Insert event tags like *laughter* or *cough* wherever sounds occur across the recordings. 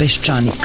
Peščanik.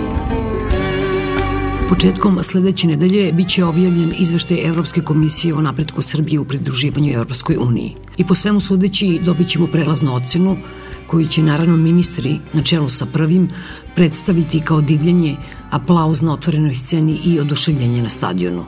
Početkom sledeće nedelje biće objavljen izveštaj Evropske komisije o napretku Srbije u pridruživanju Evropskoj uniji. I po svemu sudeći dobit ćemo prelaznu ocenu koju će naravno ministri na čelu sa prvim predstaviti kao divljenje, aplauz na otvorenoj sceni i oduševljenje na stadionu.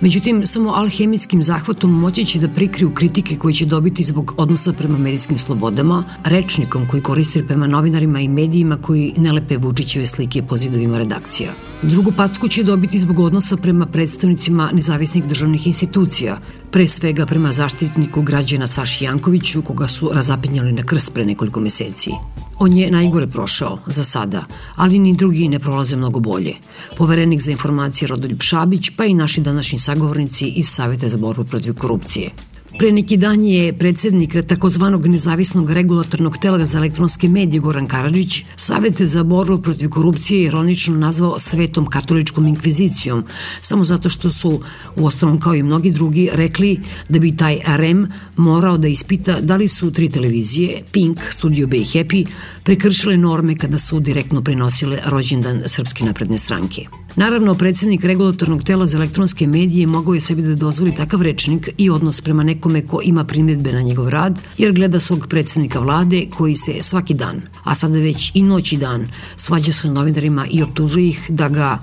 Međutim, samo alhemijskim zahvatom moći će da prikriju kritike koje će dobiti zbog odnosa prema medijskim slobodama, rečnikom koji koristi prema novinarima i medijima koji ne lepe Vučićeve slike po zidovima redakcija. Drugu packu će dobiti zbog odnosa prema predstavnicima nezavisnih državnih institucija, pre svega prema zaštitniku građana Saši Jankoviću, koga su razapinjali na krst pre nekoliko meseci. On je najgore prošao, za sada, ali ni drugi ne prolaze mnogo bolje. Poverenik za informacije Rodoljub Šabić, pa i naši današnji sagovornici iz Savete za borbu protiv korupcije. Pre neki dan je predsednik takozvanog nezavisnog regulatornog tela za elektronske medije Goran Karadžić Savete za borbu protiv korupcije ironično nazvao svetom katoličkom inkvizicijom, samo zato što su, u ostalom kao i mnogi drugi, rekli da bi taj REM morao da ispita da li su tri televizije, Pink, Studio B i Happy, prekršile norme kada su direktno prenosile rođendan Srpske napredne stranke. Naravno, predsednik regulatornog tela za elektronske medije mogao je sebi da dozvoli takav rečnik i odnos prema nekome ko ima primjedbe na njegov rad, jer gleda svog predsednika vlade koji se svaki dan, a sada već i noć i dan, svađa sa novinarima i optužuje ih da ga,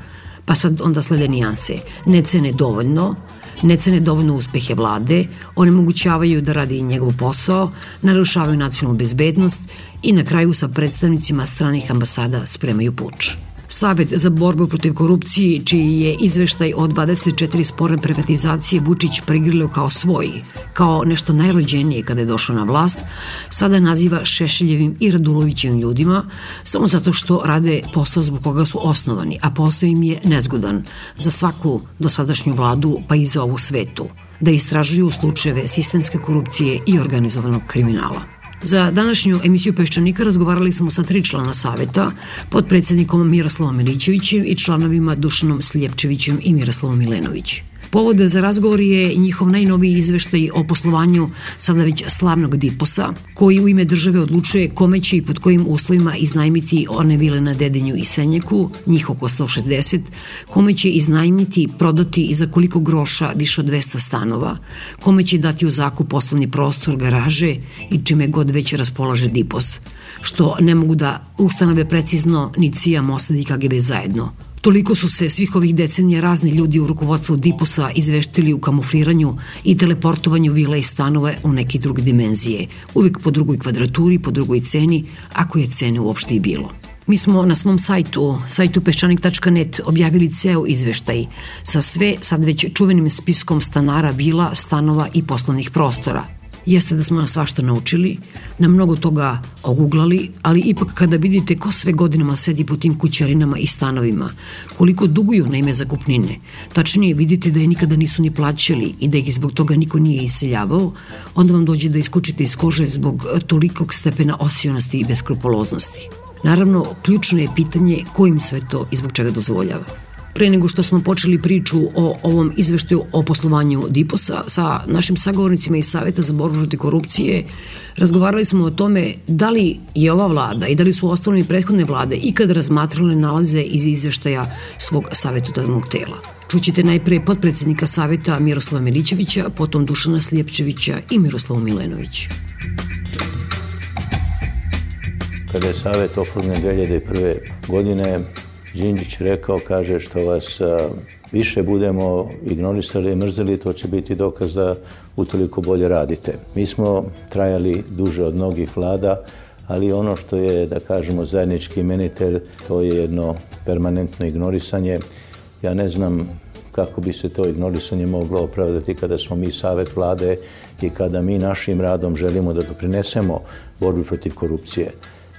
pa sad onda slede nijanse, ne cene dovoljno, ne cene dovoljno uspehe vlade, onemogućavaju da radi njegov posao, narušavaju nacionalnu bezbednost i na kraju sa predstavnicima stranih ambasada spremaju puč. Savet za borbu protiv korupcije, čiji je izveštaj o 24 sporne privatizacije Vučić prigrilio kao svoj, kao nešto najrođenije kada je došao na vlast, sada naziva Šešeljevim i Radulovićevim ljudima, samo zato što rade posao zbog koga su osnovani, a posao im je nezgodan za svaku dosadašnju vladu, pa i za ovu svetu, da istražuju slučajeve sistemske korupcije i organizovanog kriminala. Za današnju emisiju Peščanika razgovarali smo sa tri člana saveta, podpredsednikom Miroslavom Milićevićem i članovima Dušanom Sljepčevićem i Miroslavom Milenović. Povod za razgovor je njihov najnoviji izveštaj o poslovanju sada već slavnog Diposa, koji u ime države odlučuje kome će i pod kojim uslovima iznajmiti one vile na Dedinju i Senjeku, njih oko 160, kome će iznajmiti, prodati i za koliko groša više od 200 stanova, kome će dati u zakup poslovni prostor, garaže i čime god već raspolaže Dipos, što ne mogu da ustanove precizno ni CIA, Mossad i KGB zajedno. Toliko su se svih ovih decenija razni ljudi u rukovodstvu Diposa izveštili u kamufliranju i teleportovanju vila i stanova u neke druge dimenzije, uvek po drugoj kvadraturi, po drugoj ceni, ako je cene uopšte i bilo. Mi smo na svom sajtu, sajtu peščanik.net, objavili ceo izveštaj sa sve sad već čuvenim spiskom stanara, vila, stanova i poslovnih prostora – jeste da smo nas svašta naučili, na mnogo toga oguglali, ali ipak kada vidite ko sve godinama sedi po tim kućarinama i stanovima, koliko duguju na ime zakupnine, tačnije vidite da je nikada nisu ni plaćali i da ih zbog toga niko nije iseljavao, onda vam dođe da iskučite iz kože zbog tolikog stepena osionosti i beskrupoloznosti. Naravno, ključno je pitanje ko im sve to i zbog čega dozvoljava. Pre nego što smo počeli priču o ovom izveštaju o poslovanju Diposa sa našim sagovornicima iz Saveta za borbu protiv korupcije, razgovarali smo o tome da li je ova vlada i da li su ostale prethodne vlade ikad razmatrale nalaze iz izveštaja svog savjetodavnog tela. Čućete najpre potpredsednika Saveta Miroslava Milićevića, potom Dušana Slijepčevića i Miroslava Milenović. Kada je Savet oformljen 2001. godine, Đinđić rekao, kaže, što vas više budemo ignorisali i mrzeli, to će biti dokaz da utoliko bolje radite. Mi smo trajali duže od mnogih vlada, ali ono što je, da kažemo, zajednički imenitelj, to je jedno permanentno ignorisanje. Ja ne znam kako bi se to ignorisanje moglo opravdati kada smo mi savet vlade i kada mi našim radom želimo da doprinesemo borbi protiv korupcije.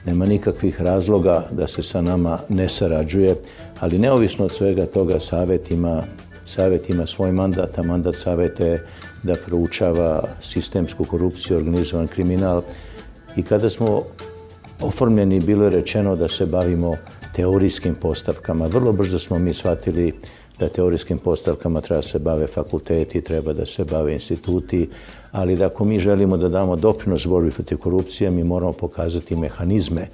Nema nikakvih razloga da se sa nama ne sarađuje, ali neovisno od svega toga savet ima, savet ima svoj mandat, a mandat saveta je da proučava sistemsku korupciju, organizovan kriminal i kada smo oformljeni bilo je rečeno da se bavimo teorijskim postavkama. Vrlo brzo smo mi shvatili da teorijskim postavkama treba se bave fakulteti, treba da se bave instituti, ali da ako mi želimo da damo doprinos borbi protiv korupcije, mi moramo pokazati mehanizme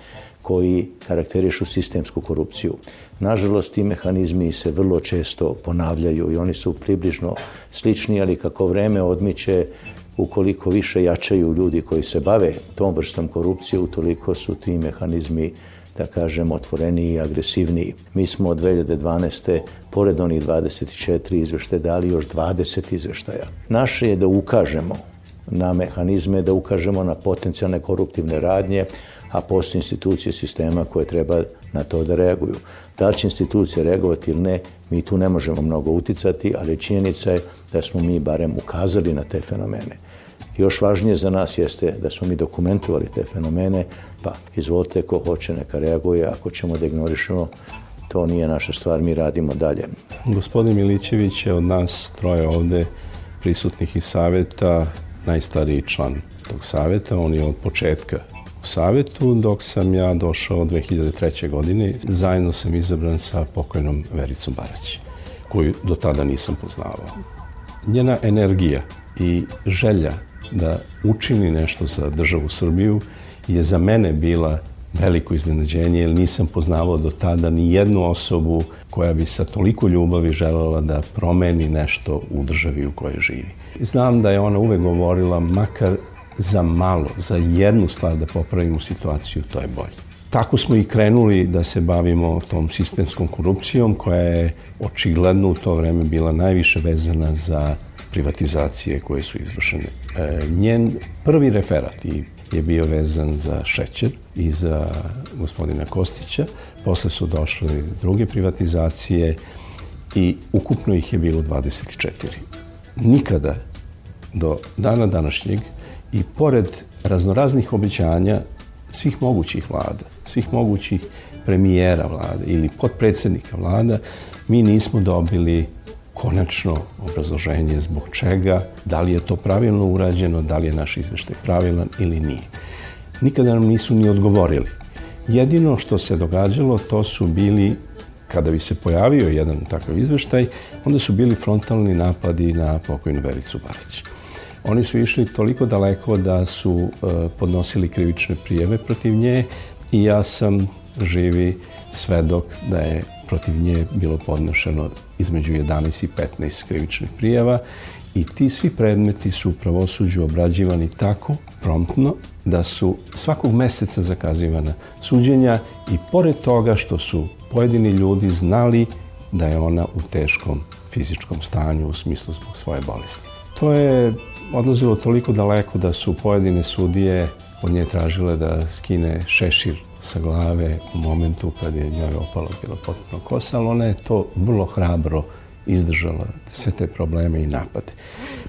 koji karakterišu sistemsku korupciju. Nažalost, ti mehanizmi se vrlo često ponavljaju i oni su približno slični, ali kako vreme odmiče, ukoliko više jačaju ljudi koji se bave tom vrstom korupcije, utoliko su ti mehanizmi da kažem, otvoreniji i agresivniji. Mi smo od 2012. pored onih 24 izveštaja dali još 20 izveštaja. Naše je da ukažemo na mehanizme, da ukažemo na potencijalne koruptivne radnje, a postoje institucije sistema koje treba na to da reaguju. Da li će institucije reagovati ili ne, mi tu ne možemo mnogo uticati, ali činjenica je da smo mi barem ukazali na te fenomene. Još važnije za nas jeste da smo mi dokumentovali te fenomene, pa izvolite ko hoće neka reaguje, ako ćemo da ignorišemo, to nije naša stvar, mi radimo dalje. Gospodin Milićević je od nas troje ovde prisutnih iz saveta najstariji član tog saveta, on je od početka u savetu, dok sam ja došao 2003. godine, zajedno sam izabran sa pokojnom Vericom Barać, koju do tada nisam poznavao. Njena energija i želja da učini nešto za državu Srbiju je za mene bila veliko iznenađenje, jer nisam poznavao do tada ni jednu osobu koja bi sa toliko ljubavi želela da promeni nešto u državi u kojoj živi. Znam da je ona uvek govorila, makar za malo, za jednu stvar da popravimo situaciju, to je bolje. Tako smo i krenuli da se bavimo tom sistemskom korupcijom koja je očigledno u to vreme bila najviše vezana za privatizacije koje su izvršene. E, njen prvi referat je bio vezan za šećer i za gospodina Kostića. Posle su došle druge privatizacije i ukupno ih je bilo 24. Nikada do dana današnjeg i pored raznoraznih obećanja svih mogućih vlada, svih mogućih premijera vlade ili podpredsednika vlada, mi nismo dobili konačno obrazloženje zbog čega, da li je to pravilno urađeno, da li je naš izveštaj pravilan ili nije. Nikada nam nisu ni odgovorili. Jedino što se događalo, to su bili, kada bi se pojavio jedan takav izveštaj, onda su bili frontalni napadi na pokojnu Vericu Barić. Oni su išli toliko daleko da su e, podnosili krivične prijeve protiv nje i ja sam živi svedok da je protiv nje bilo podnošeno između 11 i 15 krivičnih prijava i ti svi predmeti su u pravosuđu obrađivani tako promptno da su svakog meseca zakazivana suđenja i pored toga što su pojedini ljudi znali da je ona u teškom fizičkom stanju u smislu zbog svoje bolesti. To je odlazilo toliko daleko da su pojedine sudije od nje tražile da skine šešir sa glave u momentu kad je njoj opalo bila potpuno kosa, ali ona je to vrlo hrabro izdržala, sve te probleme i napade.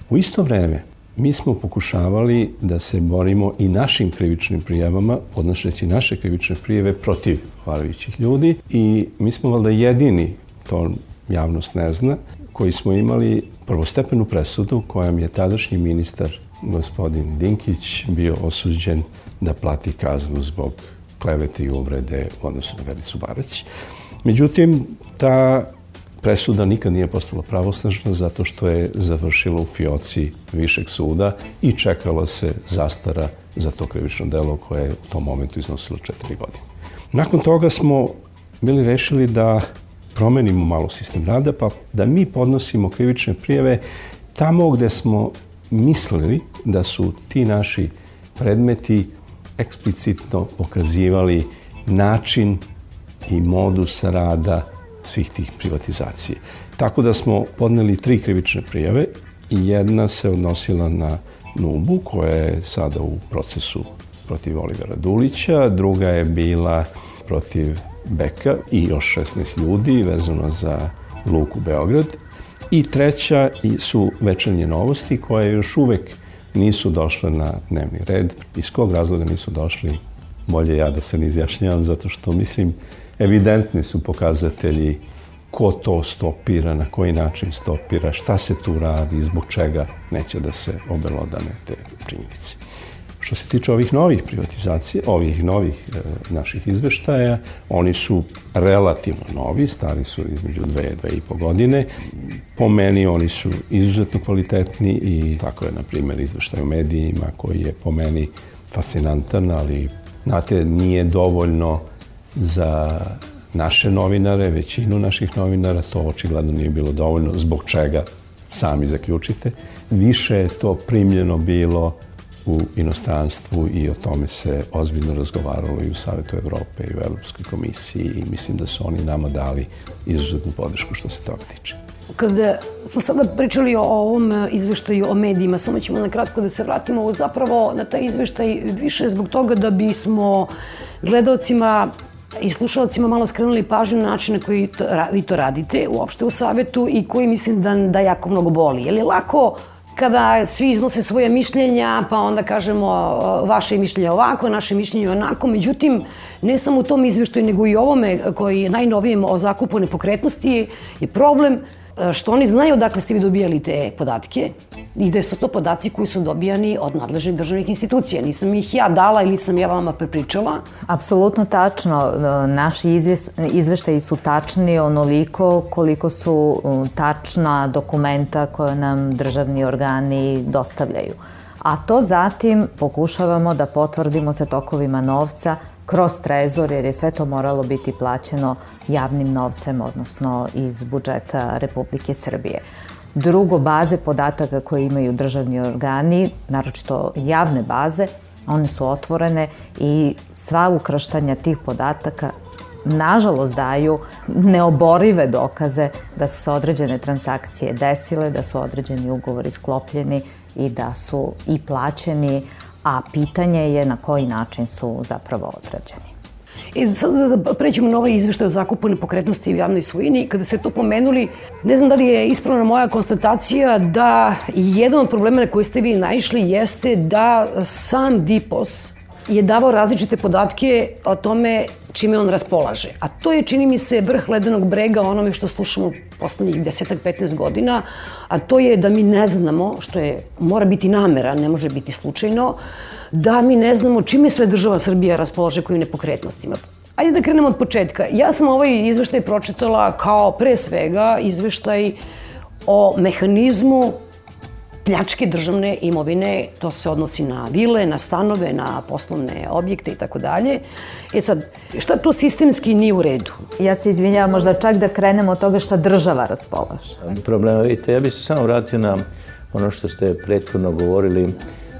U isto vreme, mi smo pokušavali da se borimo i našim krivičnim prijavama, podnošeći naše krivične prijeve protiv hvalajućih ljudi i mi smo valjda jedini, to javnost ne zna, koji smo imali prvostepenu presudu kojom je tadašnji ministar gospodin Dinkić bio osuđen da plati kaznu zbog klevete i uvrede u odnosu na Vericu Barać. Međutim, ta presuda nikad nije postala pravosnažna zato što je završila u fioci Višeg suda i čekala se zastara za to krivično delo koje je u tom momentu iznosilo četiri godine. Nakon toga smo bili rešili da promenimo malo sistem rada, pa da mi podnosimo krivične prijeve tamo gde smo mislili da su ti naši predmeti eksplicitno pokazivali način i modus rada svih tih privatizacije. Tako da smo podneli tri krivične prijave i jedna se odnosila na Nubu, koja je sada u procesu protiv Olivera Dulića, druga je bila protiv Beka i još 16 ljudi vezano za Luku Beograd i treća su večernje novosti koje još uvek nisu došle na dnevni red. Iz kog razloga nisu došli, bolje ja da se ne izjašnjavam, zato što mislim evidentni su pokazatelji ko to stopira, na koji način stopira, šta se tu radi zbog čega neće da se obelodane te činjenice. Što se tiče ovih novih privatizacija, ovih novih e, naših izveštaja, oni su relativno novi, stari su između dve, dve i po godine. Po meni oni su izuzetno kvalitetni i tako je, na primjer, izveštaj u medijima koji je po meni fascinantan, ali, znate, nije dovoljno za naše novinare, većinu naših novinara, to očigledno nije bilo dovoljno, zbog čega sami zaključite. Više je to primljeno bilo u inostranstvu i o tome se ozbiljno razgovaralo i u Savetu Evrope i u Evropskoj komisiji i mislim da su oni nama dali izuzetnu podršku što se toga tiče. Kada smo sada pričali o ovom izveštaju o medijima, samo ćemo na kratko da se vratimo zapravo na taj izveštaj više zbog toga da bismo gledalcima i slušalcima malo skrenuli pažnju na način na koji to, vi to radite uopšte u savetu i koji mislim da, da jako mnogo boli. Je li lako kada svi iznose svoje mišljenja, pa onda kažemo vaše mišljenje ovako, naše mišljenje onako. Međutim, ne samo u tom izveštaju, nego i ovome koji je najnovijem o zakupu nepokretnosti je problem što oni znaju odakle ste vi dobijali te podatke i da su to podaci koji su dobijani od nadležnih državnih institucija. Nisam ih ja dala ili sam ja vama prepričala. Apsolutno tačno. E, naši izveštaji su tačni onoliko koliko su e, tačna dokumenta koje nam državni organi dostavljaju. A to zatim pokušavamo da potvrdimo sa tokovima novca kroz trezor, jer je sve to moralo biti plaćeno javnim novcem, odnosno iz budžeta Republike Srbije. Drugo, baze podataka koje imaju državni organi, naročito javne baze, one su otvorene i sva ukrštanja tih podataka nažalost daju neoborive dokaze da su se određene transakcije desile, da su određeni ugovori sklopljeni i da su i plaćeni, a pitanje je na koji način su zapravo odrađeni. I sad da pređemo na ovaj izveštaj o zakupu nepokretnosti u javnoj svojini. Kada ste to pomenuli, ne znam da li je ispravna moja konstatacija da jedan od problema na koji ste vi naišli jeste da sam DIPOS je davao različite podatke o tome čime on raspolaže. A to je, čini mi se, vrh ledenog brega onome što slušamo poslednjih 10-15 godina, a to je da mi ne znamo, što je, mora biti namera, ne može biti slučajno, da mi ne znamo čime sve država Srbija raspolaže kojim nepokretnostima. Ajde da krenemo od početka. Ja sam ovaj izveštaj pročitala kao pre svega izveštaj o mehanizmu pljačke državne imovine, to se odnosi na vile, na stanove, na poslovne objekte i tako dalje. E sad, šta to sistemski nije u redu? Ja se izvinjavam možda čak da krenemo od toga šta država raspolaže. Problema, vidite, ja bih se samo vratio na ono što ste prethodno govorili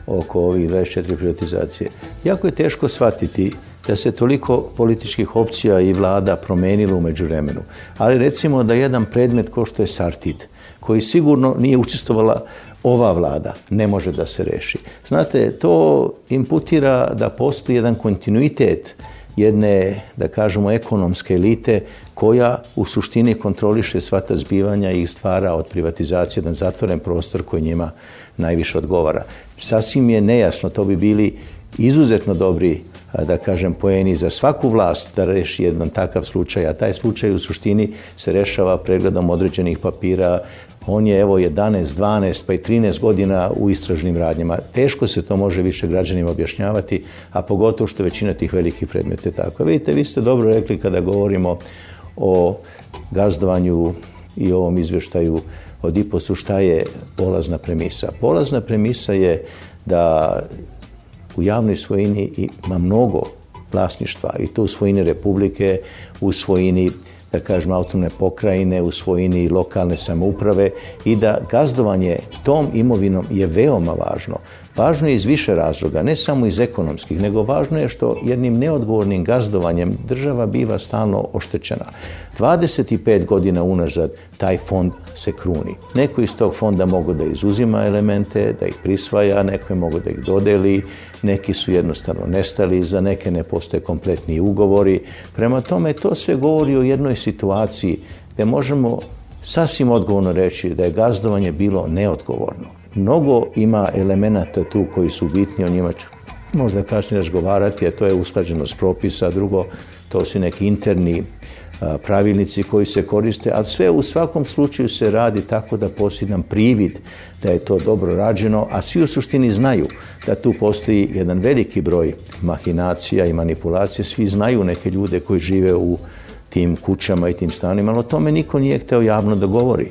oko ovih 24 privatizacije. Jako je teško shvatiti da se toliko političkih opcija i vlada promenilo umeđu vremenu. Ali recimo da jedan predmet ko što je Sartid, koji sigurno nije učestvovala ova vlada ne može da se reši. Znate, to imputira da postoji jedan kontinuitet jedne, da kažemo, ekonomske elite koja u suštini kontroliše sva ta zbivanja i stvara od privatizacije jedan zatvoren prostor koji njima najviše odgovara. Sasvim je nejasno, to bi bili izuzetno dobri da kažem, poeni za svaku vlast da reši jedan takav slučaj, a taj slučaj u suštini se rešava pregledom određenih papira, On je evo 11, 12 pa i 13 godina u istražnim radnjama. Teško se to može više građanima objašnjavati, a pogotovo što većina tih velikih predmeta je tako. Vidite, vi ste dobro rekli kada govorimo o gazdovanju i ovom izveštaju od IPOS-u šta je polazna premisa. Polazna premisa je da u javnoj svojini ima mnogo vlasništva i to u svojini Republike, u svojini da kažemo, autonomne pokrajine u svojini lokalne samouprave i da gazdovanje tom imovinom je veoma važno. Važno je iz više razloga, ne samo iz ekonomskih, nego važno je što jednim neodgovornim gazdovanjem država biva stalno oštećena. 25 godina unazad taj fond se kruni. Neko iz tog fonda mogu da izuzima elemente, da ih prisvaja, neko je mogu da ih dodeli, neki su jednostavno nestali, za neke ne postoje kompletni ugovori. Prema tome, to sve govori o jednoj situaciji gde možemo sasvim odgovorno reći da je gazdovanje bilo neodgovorno. Mnogo ima elemenata tu koji su bitni, o njima ću možda kasnije razgovarati, a to je usklađenost propisa, drugo, to su neki interni pravilnici koji se koriste, ali sve u svakom slučaju se radi tako da postoji privid da je to dobro rađeno, a svi u suštini znaju da tu postoji jedan veliki broj mahinacija i manipulacije, svi znaju neke ljude koji žive u tim kućama i tim stanima, ali o tome niko nije hteo javno da govori.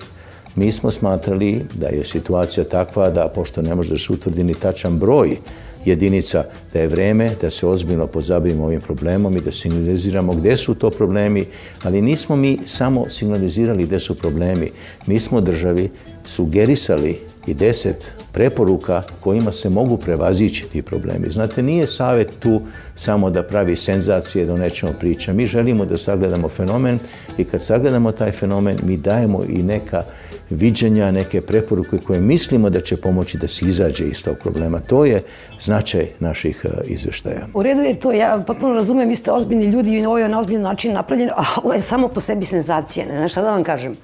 Mi smo smatrali da je situacija takva da, pošto ne može da se utvrdi ni tačan broj jedinica, da je vreme da se ozbiljno pozabavimo ovim problemom i da signaliziramo gde su to problemi, ali nismo mi samo signalizirali gde su problemi. Mi smo državi sugerisali i deset preporuka kojima se mogu prevazići ti problemi. Znate, nije savet tu samo da pravi senzacije, da o nečemu priča. Mi želimo da sagledamo fenomen i kad sagledamo taj fenomen, mi dajemo i neka viđenja, neke preporuke koje mislimo da će pomoći da se izađe iz tog problema. To je značaj naših e, izveštaja. U redu je to, ja potpuno razumem, vi ste ozbiljni ljudi i ovo je na ozbiljni način napravljeno, a ovo je samo po sebi senzacija, ne znaš šta da vam kažem.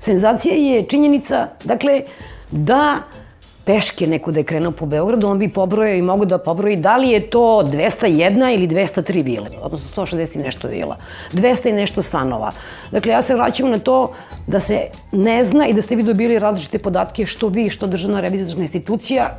Senzacija je činjenica, dakle, da peške neko da je krenuo po Beogradu, on bi pobrojao i mogu da pobroji da li je to 201 ili 203 vile, odnosno 160 i nešto vila, 200 i nešto stanova. Dakle, ja se vraćam na to da se ne zna i da ste vi dobili različite podatke što vi, što državna revizorska institucija,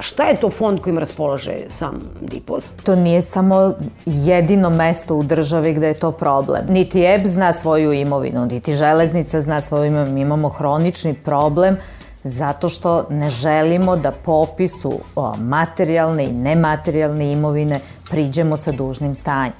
Šta je to fond kojim raspolaže sam DIPOS? To nije samo jedino mesto u državi gde je to problem. Niti EB zna svoju imovinu, niti železnica zna svoju imovinu. Imamo hronični problem zato što ne želimo da popisu materijalne i nematerijalne imovine priđemo sa dužnim stanjem.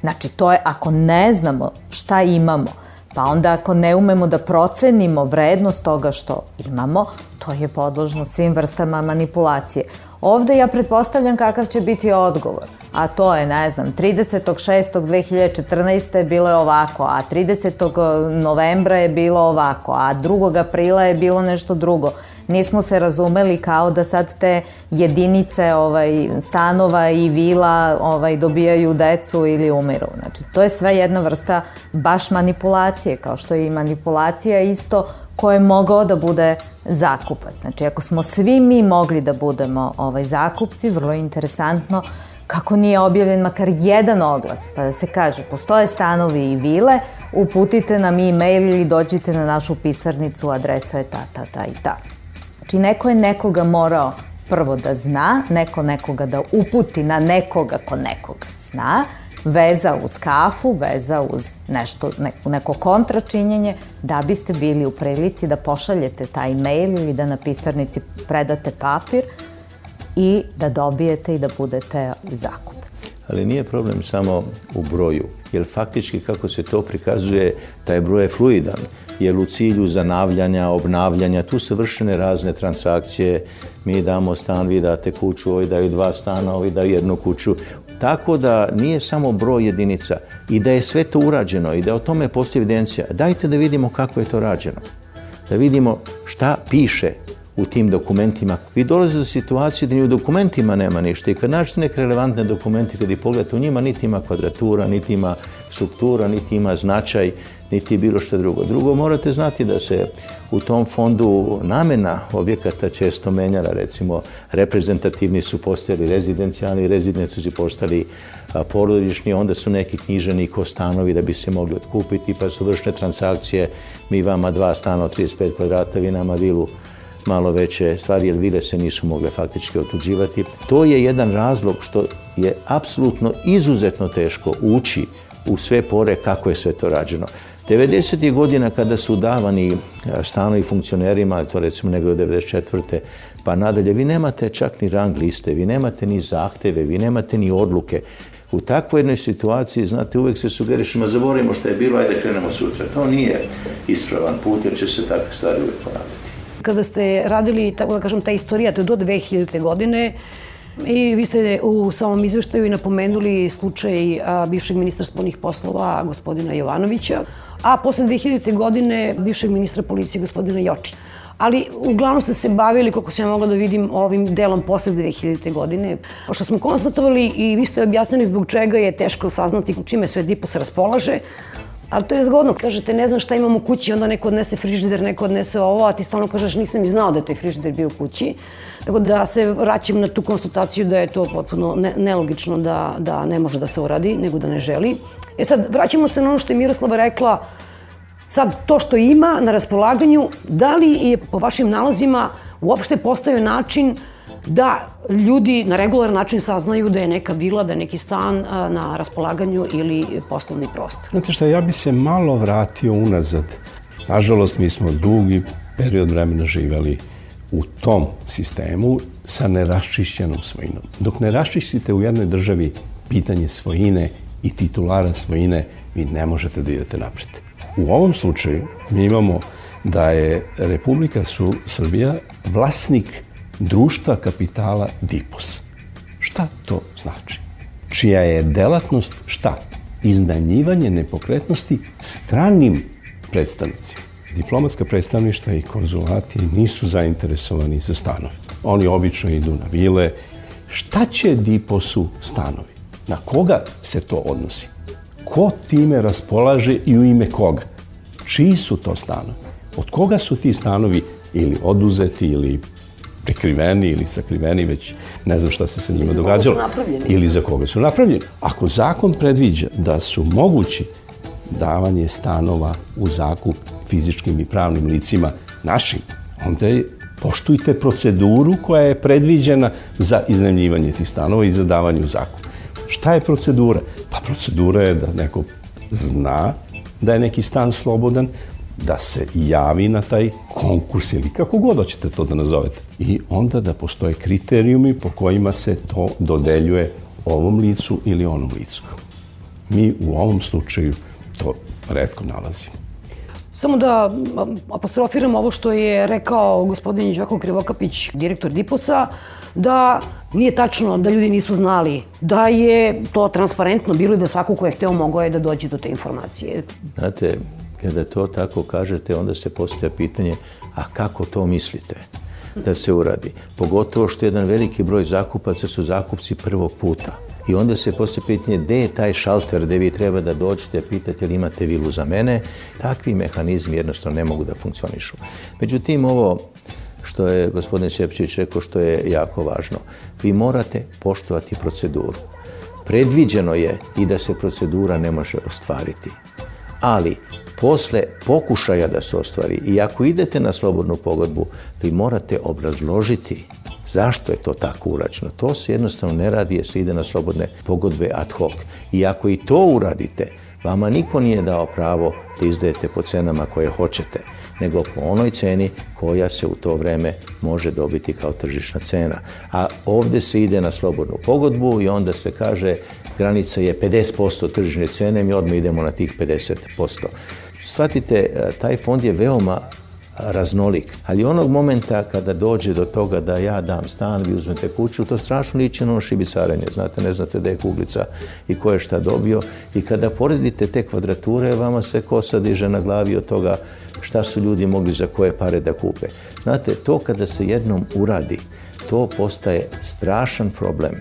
Znači, to je ako ne znamo šta imamo, pa onda ako ne umemo da procenimo vrednost toga što imamo, to je podložno svim vrstama manipulacije. Ovde ja pretpostavljam kakav će biti odgovor, a to je, ne znam, 36.2014. bilo je ovako, a 30. novembra je bilo ovako, a 2. aprila je bilo nešto drugo. Nismo se razumeli kao da sad te jedinice ovaj, stanova i vila ovaj, dobijaju decu ili umiru. Znači, to je sve jedna vrsta baš manipulacije, kao što je i manipulacija isto ko je mogao da bude zakupac. Znači, ako smo svi mi mogli da budemo ovaj, zakupci, vrlo interesantno kako nije objavljen makar jedan oglas, pa da se kaže, postoje stanovi i vile, uputite nam e-mail ili dođite na našu pisarnicu, adresa je ta, ta, ta i ta. Znači, neko je nekoga morao prvo da zna, neko nekoga da uputi na nekoga ko nekoga zna, veza uz kafu, veza uz nešto, neko, neko kontračinjenje, da biste bili u prilici da pošaljete taj mail ili da na pisarnici predate papir i da dobijete i da budete zakupac. Ali nije problem samo u broju, jer faktički kako se to prikazuje, taj broj je fluidan, jer u cilju zanavljanja, obnavljanja, tu se vršene razne transakcije, mi damo stan, vi date kuću, ovi daju dva stana, ovi daju jednu kuću. Tako da nije samo broj jedinica i da je sve to urađeno i da o tome postoji evidencija. Dajte da vidimo kako je to rađeno. Da vidimo šta piše u tim dokumentima. Vi dolazite do situacije da ni u dokumentima nema ništa i kad nađete neke relevantne dokumenti, kad ih pogledate u njima, niti ima kvadratura, niti ima struktura, niti ima značaj, niti bilo što drugo. Drugo, morate znati da se u tom fondu namena objekata često menjala, recimo reprezentativni su postali rezidencijalni, rezidenci su postali porodični, onda su neki knjiženi ko stanovi da bi se mogli otkupiti, pa su vršne transakcije, mi vama dva stana od 35 kvadrata, vi nama vilu malo veće stvari, jer vile se nisu mogle faktički otuđivati. To je jedan razlog što je apsolutno izuzetno teško ući u sve pore kako je sve to rađeno. 90. godina kada su davani e, stanovi funkcionerima, to recimo negde od 94. pa nadalje, vi nemate čak ni rang liste, vi nemate ni zahteve, vi nemate ni odluke. U takvoj jednoj situaciji, znate, uvek se sugerišemo, zaboravimo što je bilo, ajde krenemo sutra. To nije ispravan put, jer će se takve stvari uvek ponavljati. Kada ste radili, tako da kažem, ta istorija, to je do 2000. godine, I vi ste u samom izveštaju i napomenuli slučaj bivšeg ministra spolnih poslova gospodina Jovanovića, a posle 2000. godine bivšeg ministra policije gospodina Jočića. Ali uglavnom ste se bavili, koliko sam ja mogla da vidim, ovim delom posle 2000. godine. Pošto smo konstatovali i vi ste objasnili zbog čega je teško saznati čime sve DIPOS raspolaže, Ali to je zgodno, kažete ne znam šta imam u kući, onda neko odnese frižider, neko odnese ovo, a ti stalno kažeš nisam i znao da je taj frižider bio u kući. Tako da se vraćam na tu konstataciju da je to potpuno ne, nelogično da, da ne može da se uradi, nego da ne želi. E sad, vraćamo se na ono što je Miroslava rekla, sad to što ima na raspolaganju, da li je po vašim nalazima uopšte postoje način da ljudi na regularan način saznaju da je neka vila, da je neki stan na raspolaganju ili poslovni prostor. Znate šta, ja bi se malo vratio unazad. Nažalost, mi smo dugi period vremena živeli u tom sistemu sa neraščišćenom svojinom. Dok ne raščišćite u jednoj državi pitanje svojine i titulara svojine, vi ne možete da idete napred. U ovom slučaju mi imamo da je Republika Su Srbija vlasnik društva kapitala DIPOS. Šta to znači? Čija je delatnost šta? Iznajmljivanje nepokretnosti stranim predstavnicima. Diplomatska predstavništva i konzulati nisu zainteresovani za stanove. Oni obično idu na vile. Šta će DIPOS-u stanovi? Na koga se to odnosi? Ko time raspolaže i u ime koga? Čiji su to stanovi? Od koga su ti stanovi ili oduzeti ili prekriveni ili sakriveni, već ne znam šta se sa njima događalo. Ili za koga su napravljeni. Ako zakon predviđa da su mogući davanje stanova u zakup fizičkim i pravnim licima našim, onda je poštujte proceduru koja je predviđena za iznajmljivanje tih stanova i za davanje u zakup. Šta je procedura? Pa procedura je da neko zna da je neki stan slobodan, da se javi na taj konkurs ili kako god hoćete to da nazovete. I onda da postoje kriterijumi po kojima se to dodeljuje ovom licu ili onom licu. Mi u ovom slučaju to redko nalazimo. Samo da apostrofiram ovo što je rekao gospodin Đoko Krivokapić, direktor Diposa, da nije tačno da ljudi nisu znali, da je to transparentno bilo i da svako ko je hteo mogao je da dođe do te informacije. Znate, kada to tako kažete, onda se postavlja pitanje, a kako to mislite da se uradi? Pogotovo što jedan veliki broj zakupaca su zakupci prvog puta. I onda se poslije pitanje gde je taj šalter gde vi treba da dođete, pitate li imate vilu za mene. Takvi mehanizmi jednostavno ne mogu da funkcionišu. Međutim, ovo što je gospodin Sjepćević rekao što je jako važno. Vi morate poštovati proceduru. Predviđeno je i da se procedura ne može ostvariti. Ali posle pokušaja da se ostvari i ako idete na slobodnu pogodbu, vi morate obrazložiti zašto je to tako urađeno. To se jednostavno ne radi jer se ide na slobodne pogodbe ad hoc. I ako i to uradite, vama niko nije dao pravo da izdajete po cenama koje hoćete, nego po onoj ceni koja se u to vreme može dobiti kao tržišna cena. A ovde se ide na slobodnu pogodbu i onda se kaže granica je 50% tržišne cene, mi odmah idemo na tih 50%. Shvatite, e, taj fond je veoma raznolik. Ali onog momenta kada dođe do toga da ja dam stan, vi uzmete kuću, to strašno liči na ono šibicarenje. Znate, ne znate da je kuglica i ko je šta dobio. I kada poredite te kvadrature, vama se kosa diže na glavi od toga šta su ljudi mogli za koje pare da kupe. Znate, to kada se jednom uradi, to postaje strašan problem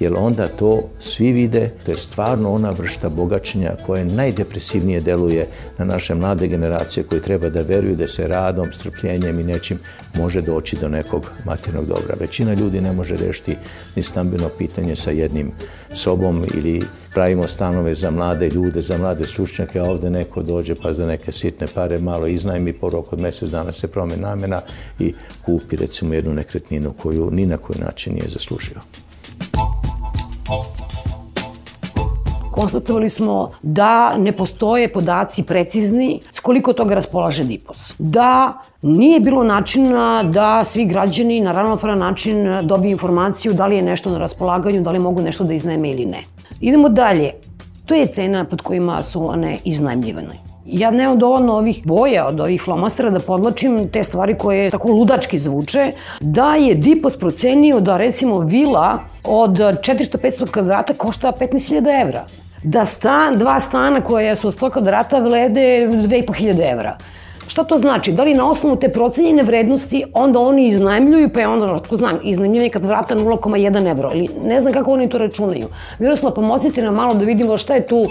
jer onda to svi vide, to je stvarno ona vrsta bogaćenja koja najdepresivnije deluje na naše mlade generacije koji treba da veruju da se radom, strpljenjem i nečim može doći do nekog maternog dobra. Većina ljudi ne može rešiti ni stambeno pitanje sa jednim sobom ili pravimo stanove za mlade ljude, za mlade stručnjake, a ovde neko dođe pa za neke sitne pare malo iznajmi, po roku od mesec dana se promeni namena i kupi recimo jednu nekretninu koju ni na koji način nije zaslužio. Konstatovali smo da ne postoje podaci precizni s koliko toga raspolaže DIPOS. Da nije bilo načina da svi građani na ravnopravan način dobiju informaciju da li je nešto na raspolaganju, da li mogu nešto da iznajme ili ne. Idemo dalje. To je cena pod kojima su one iznajmljivane. Ja nemam dovoljno ovih boja od ovih flomastera da podlačim te stvari koje tako ludački zvuče, da je Dipos procenio da recimo vila od 400-500 kvadrata košta 15.000 evra. Da stan, dva stana koja su od 100 kvadrata vrede 2500 evra. Šta to znači? Da li na osnovu te procenjene vrednosti onda oni iznajmljuju, pa je onda, tko zna, iznajmljivanje kad vrata 0,1 evro, ili ne znam kako oni to računaju. Miroslav, pomocite nam malo da vidimo šta je tu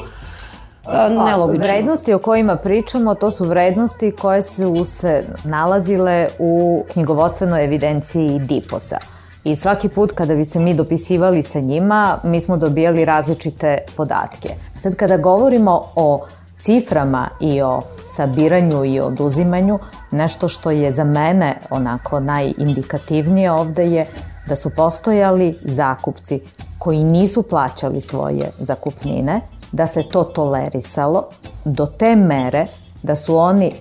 Pa, nelogično. Vrednosti o kojima pričamo, to su vrednosti koje su se nalazile u knjigovodstvenoj evidenciji DIPOS-a. I svaki put kada bi se mi dopisivali sa njima, mi smo dobijali različite podatke. Sad kada govorimo o ciframa i o sabiranju i oduzimanju, nešto što je za mene onako najindikativnije ovde je da su postojali zakupci koji nisu plaćali svoje zakupnine, da se to tolerisalo do te mere da su oni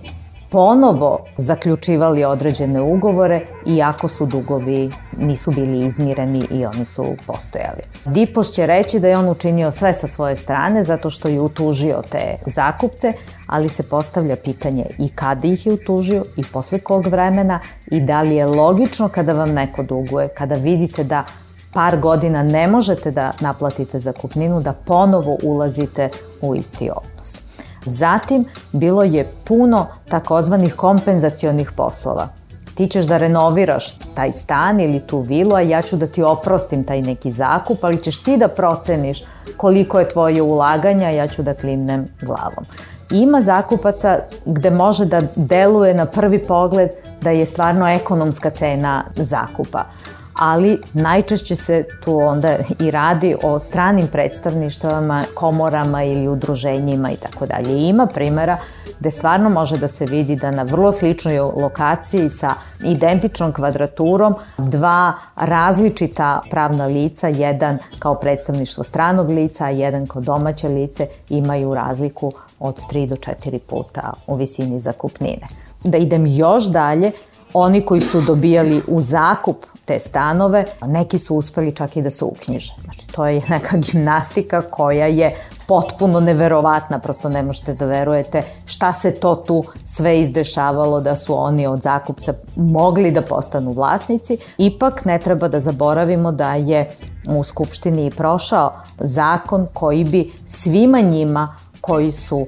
ponovo zaključivali određene ugovore iako su dugovi nisu bili izmireni i oni su postojali. Dipos će reći da je on učinio sve sa svoje strane zato što je utužio te zakupce, ali se postavlja pitanje i kada ih je utužio i posle kog vremena i da li je logično kada vam neko duguje, kada vidite da par godina ne možete da naplatite zakupninu, da ponovo ulazite u isti odnos. Zatim, bilo je puno takozvanih kompenzacionih poslova. Ti ćeš da renoviraš taj stan ili tu vilu, a ja ću da ti oprostim taj neki zakup, ali ćeš ti da proceniš koliko je tvoje ulaganja, ja ću da klimnem glavom. Ima zakupaca gde može da deluje na prvi pogled da je stvarno ekonomska cena zakupa ali najčešće se tu onda i radi o stranim predstavništvama, komorama ili udruženjima i tako dalje. Ima primera gde stvarno može da se vidi da na vrlo sličnoj lokaciji sa identičnom kvadraturom dva različita pravna lica, jedan kao predstavništvo stranog lica, a jedan kao domaće lice, imaju razliku od 3 do 4 puta u visini zakupnine. Da idem još dalje, oni koji su dobijali u zakup te stanove, neki su uspeli čak i da se uknjiže. Znači, to je neka gimnastika koja je potpuno neverovatna, prosto ne možete da verujete šta se to tu sve izdešavalo da su oni od zakupca mogli da postanu vlasnici. Ipak ne treba da zaboravimo da je u Skupštini prošao zakon koji bi svima njima koji su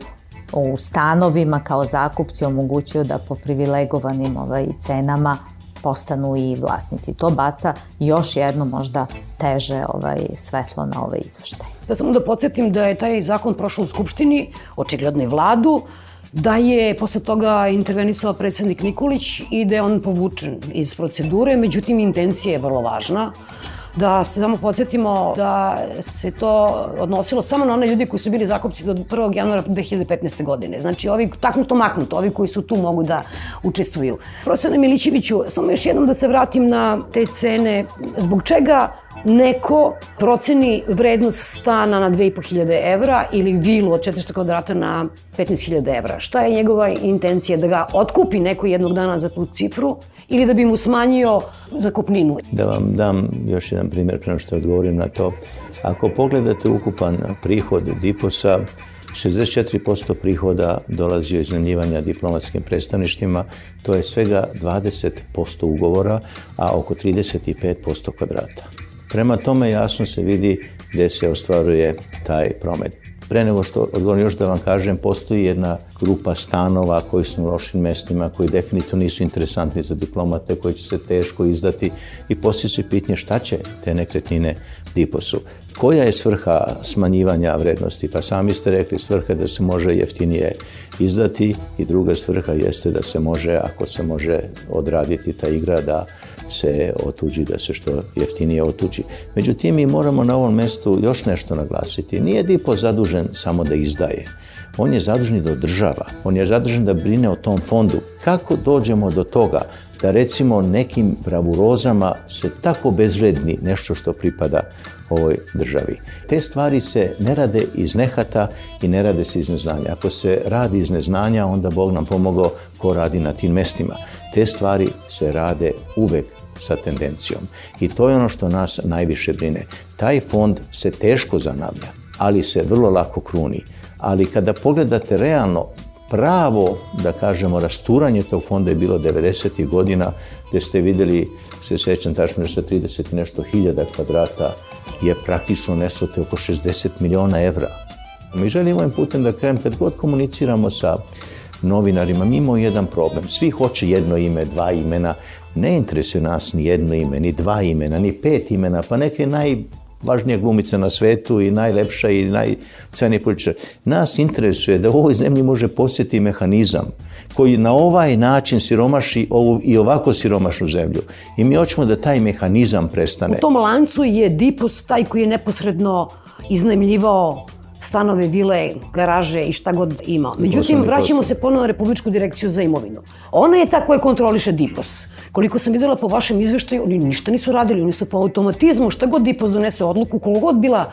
u stanovima kao zakupci omogućio da po privilegovanim ovaj, cenama postanu i vlasnici. To baca još jedno možda teže ovaj, svetlo na ovaj izveštaj. Da samo da podsjetim da je taj zakon prošao u Skupštini, očigledno i vladu, da je posle toga intervenisao predsednik Nikolić i da je on povučen iz procedure, međutim intencija je vrlo važna da se samo podsjetimo da se to odnosilo samo na one ljudi koji su bili zakupci do 1. januara 2015. godine. Znači, ovi taknuto maknuto, ovi koji su tu mogu da učestvuju. Profesor Milićeviću, samo još jednom da se vratim na te cene. Zbog čega neko proceni vrednost stana na 2500 evra ili vilu od 400 kvadrata na 15.000 evra. Šta je njegova intencija? Da ga otkupi neko jednog dana za tu cifru ili da bi mu smanjio zakupninu? Da vam dam još jedan primjer prema što odgovorim na to. Ako pogledate ukupan prihod Diposa, 64% prihoda dolazi od iznajmljivanja diplomatskim predstavništima, to je svega 20% ugovora, a oko 35% kvadrata. Prema tome jasno se vidi gde se ostvaruje taj promet. Pre nego što odgovorim još da vam kažem, postoji jedna grupa stanova koji su u lošim mestima, koji definitivno nisu interesantni za diplomate, koji će se teško izdati i postoji se pitanje šta će te nekretnine Diposu. Koja je svrha smanjivanja vrednosti? Pa sami ste rekli svrha da se može jeftinije izdati i druga svrha jeste da se može, ako se može odraditi ta igra, da se otuđi, da se što jeftinije otuđi. Međutim, mi moramo na ovom mestu još nešto naglasiti. Nije Dipo zadužen samo da izdaje. On je zadužen da održava. On je zadužen da brine o tom fondu. Kako dođemo do toga da recimo nekim bravurozama se tako bezvredni nešto što pripada ovoj državi. Te stvari se ne rade iz nehata i ne rade se iz neznanja. Ako se radi iz neznanja, onda Bog nam pomogao ko radi na tim mestima. Te stvari se rade uvek sa tendencijom. I to je ono što nas najviše brine. Taj fond se teško zanavlja, ali se vrlo lako kruni. Ali kada pogledate realno pravo, da kažemo, rasturanje tog fonda je bilo 90. godina, gde ste videli, se sećam tačno sa 30 nešto hiljada kvadrata je praktično nesote oko 60 miliona evra. Mi želimo ovim putem da krenem, kad god komuniciramo sa novinarima, mi imamo jedan problem. Svi hoće jedno ime, dva imena. Ne interesuje nas ni jedno ime, ni dva imena, ni pet imena, pa neke naj važnija glumica na svetu i najlepša i najcenija političar. Nas interesuje da u ovoj zemlji može posjeti mehanizam koji na ovaj način siromaši ovu i ovako siromašnu zemlju. I mi hoćemo da taj mehanizam prestane. U tom lancu je Dipos taj koji je neposredno iznajmljivao stanove, vile, garaže i šta god imao. Međutim, vraćamo se ponovo na Republičku direkciju za imovinu. Ona je ta koja kontroliše DIPOS. Koliko sam videla po vašem izveštaju, oni ništa nisu radili, oni su po automatizmu, šta god DIPOS donese odluku, koliko god bila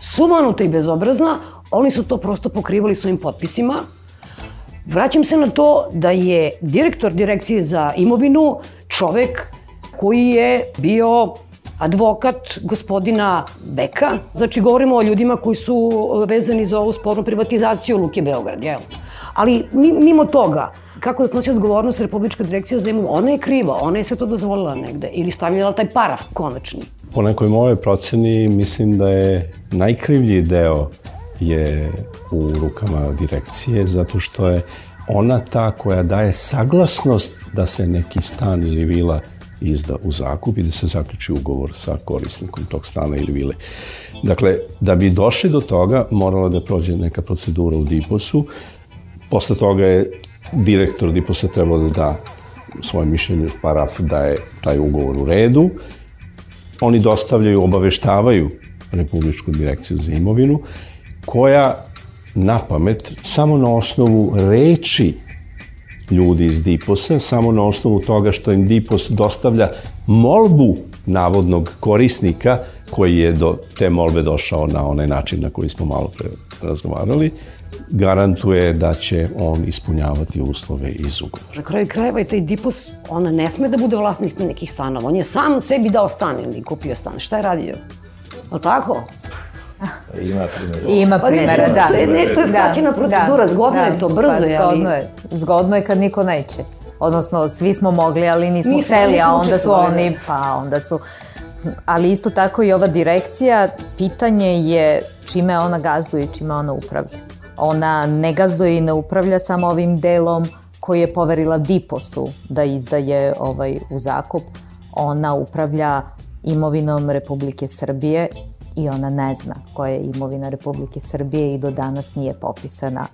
sumanuta i bezobrazna, oni su to prosto pokrivali svojim potpisima. Vraćam se na to da je direktor direkcije za imovinu čovek koji je bio advokat gospodina Beka. Znači, govorimo o ljudima koji su vezani za ovu spornu privatizaciju Luke Beograd, jel? Ali mimo toga, kako da snosi odgovornost Republička direkcija za imovinu? Ona je kriva, ona je sve to dozvolila negde ili stavljala taj paraf konačni. Po nekoj moje proceni mislim da je najkrivlji deo je u rukama direkcije zato što je ona ta koja daje saglasnost da se neki stan ili vila izda u zakup i da se zaključi ugovor sa korisnikom tog stana ili vile. Dakle, da bi došli do toga, morala da prođe neka procedura u DIPOS-u. Posle toga je direktor DIPOS-a trebao da da svoje mišljenje paraf da je taj ugovor u redu. Oni dostavljaju, obaveštavaju Republičku direkciju za imovinu, koja na pamet, samo na osnovu reči ljudi iz Diposa, samo na osnovu toga što im Dipos dostavlja molbu navodnog korisnika koji je do te molbe došao na onaj način na koji smo malo pre razgovarali, garantuje da će on ispunjavati uslove iz ugovora. Na kraju krajeva je taj Dipos, ona ne sme da bude vlasnik nekih stanova. On je sam sebi dao stan ili kupio stan. Šta je radio? O tako? Ima primjera. Ima Pa primjera, da. Ne, ne, to je skraćena procedura, zgodno je to, brzo pa, je, ali- Zgodno je, zgodno je kad niko neće. Odnosno, svi smo mogli, ali nismo hteli, a onda su oni, da. pa onda su... Ali isto tako i ova direkcija, pitanje je čime ona gazduje i čime ona upravlja. Ona ne gazduje i ne upravlja samo ovim delom koji je poverila Diposu da izdaje ovaj, u zakup. Ona upravlja imovinom Republike Srbije i ona ne zna koja je imovina Republike Srbije i do danas nije popisana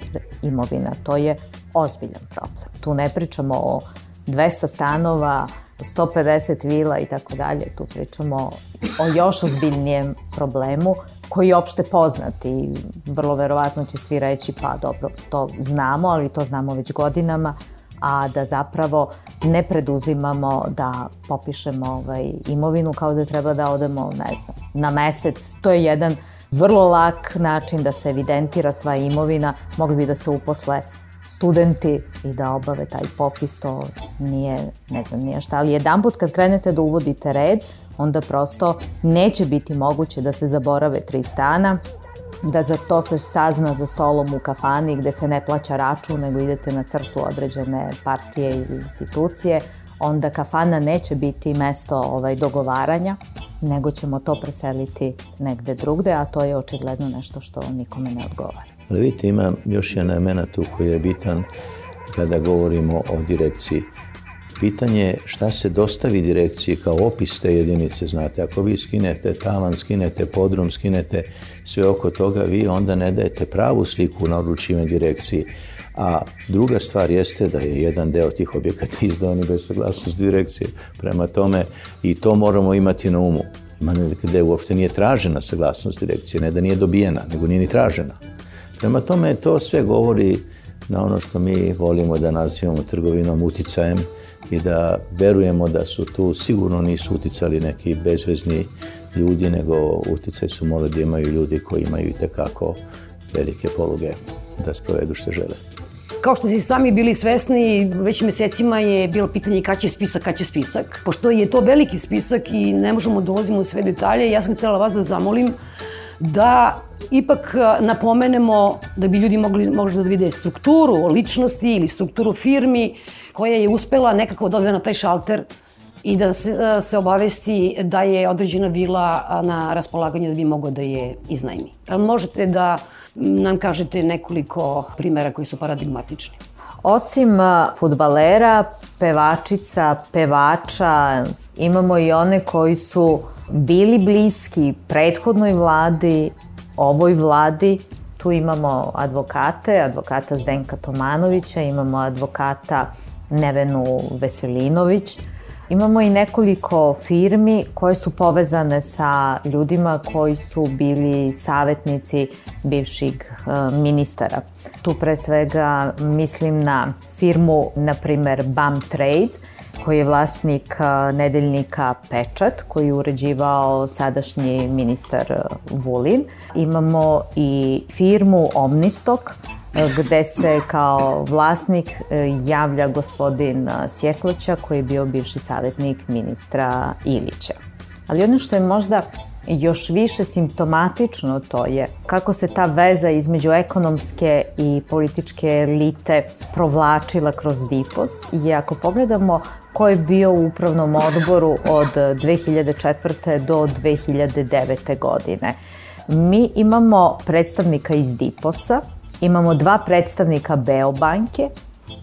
imovina. To je ozbiljan problem. Tu ne pričamo o 200 stanova, 150 vila i tako dalje. Tu pričamo o još ozbiljnijem problemu koji je opšte poznat i vrlo verovatno će svi reći pa dobro, to znamo, ali to znamo već godinama, a da zapravo ne preduzimamo da popišemo ovaj, imovinu kao da treba da odemo, ne znam, na mesec. To je jedan vrlo lak način da se evidentira sva imovina. Mogli bi da se uposle studenti i da obave taj popis, to nije, ne znam, nije šta. Ali jedan put kad krenete da uvodite red, onda prosto neće biti moguće da se zaborave tri stana, da za to se sazna za stolom u kafani gde se ne plaća račun, nego idete na crtu određene partije ili institucije, onda kafana neće biti mesto ovaj, dogovaranja, nego ćemo to preseliti negde drugde, a to je očigledno nešto što nikome ne odgovara. Ali vidite, ima još jedan element tu koji je bitan kada govorimo o direkciji. Pitanje je šta se dostavi direkciji kao opis te jedinice, znate, ako vi skinete tavan, skinete podrum, skinete sve oko toga, vi onda ne dajete pravu sliku na odlučivanje direkciji. A druga stvar jeste da je jedan deo tih objekata izdan i bez saglasnosti direkcije. Prema tome, i to moramo imati na umu. Ima gde uopšte nije tražena saglasnost direkcije, ne da nije dobijena, nego nije ni tražena. Prema tome, to sve govori na ono što mi volimo da nazivamo trgovinom uticajem i da verujemo da su tu sigurno nisu uticali neki bezvezni ljudi, nego uticaj su morali da imaju ljudi koji imaju i tekako velike poluge da sprovedu što žele. Kao što ste sami bili svesni, već mesecima je bilo pitanje kada će spisak, kada će spisak. Pošto je to veliki spisak i ne možemo da ulazimo u sve detalje, ja sam htjela vas da zamolim da ipak napomenemo da bi ljudi mogli možda da vide strukturu ličnosti ili strukturu firmi koja je uspela nekako da odve na taj šalter i da se, se obavesti da je određena vila na raspolaganju da bi mogo da je iznajmi. Možete da nam kažete nekoliko primera koji su paradigmatični? Osim futbalera, pevačica, pevača, imamo i one koji su bili bliski prethodnoj vladi, ovoj vladi. Tu imamo advokate, advokata Zdenka Tomanovića, imamo advokata Nevenu Veselinović, Imamo i nekoliko firmi koje su povezane sa ljudima koji su bili savetnici bivših e, ministara. Tu pre svega mislim na firmu, na primer BAM Trade, koji je vlasnik nedeljnika Pečat, koji je uređivao sadašnji ministar Vulin. Imamo i firmu Omnistok, gde se kao vlasnik javlja gospodin Sjekloća koji je bio bivši savjetnik ministra Ilića. Ali ono što je možda još više simptomatično to je kako se ta veza između ekonomske i političke elite provlačila kroz DIPOS i ako pogledamo ko je bio u upravnom odboru od 2004. do 2009. godine, mi imamo predstavnika iz DIPOS-a, imamo dva predstavnika Beobanke,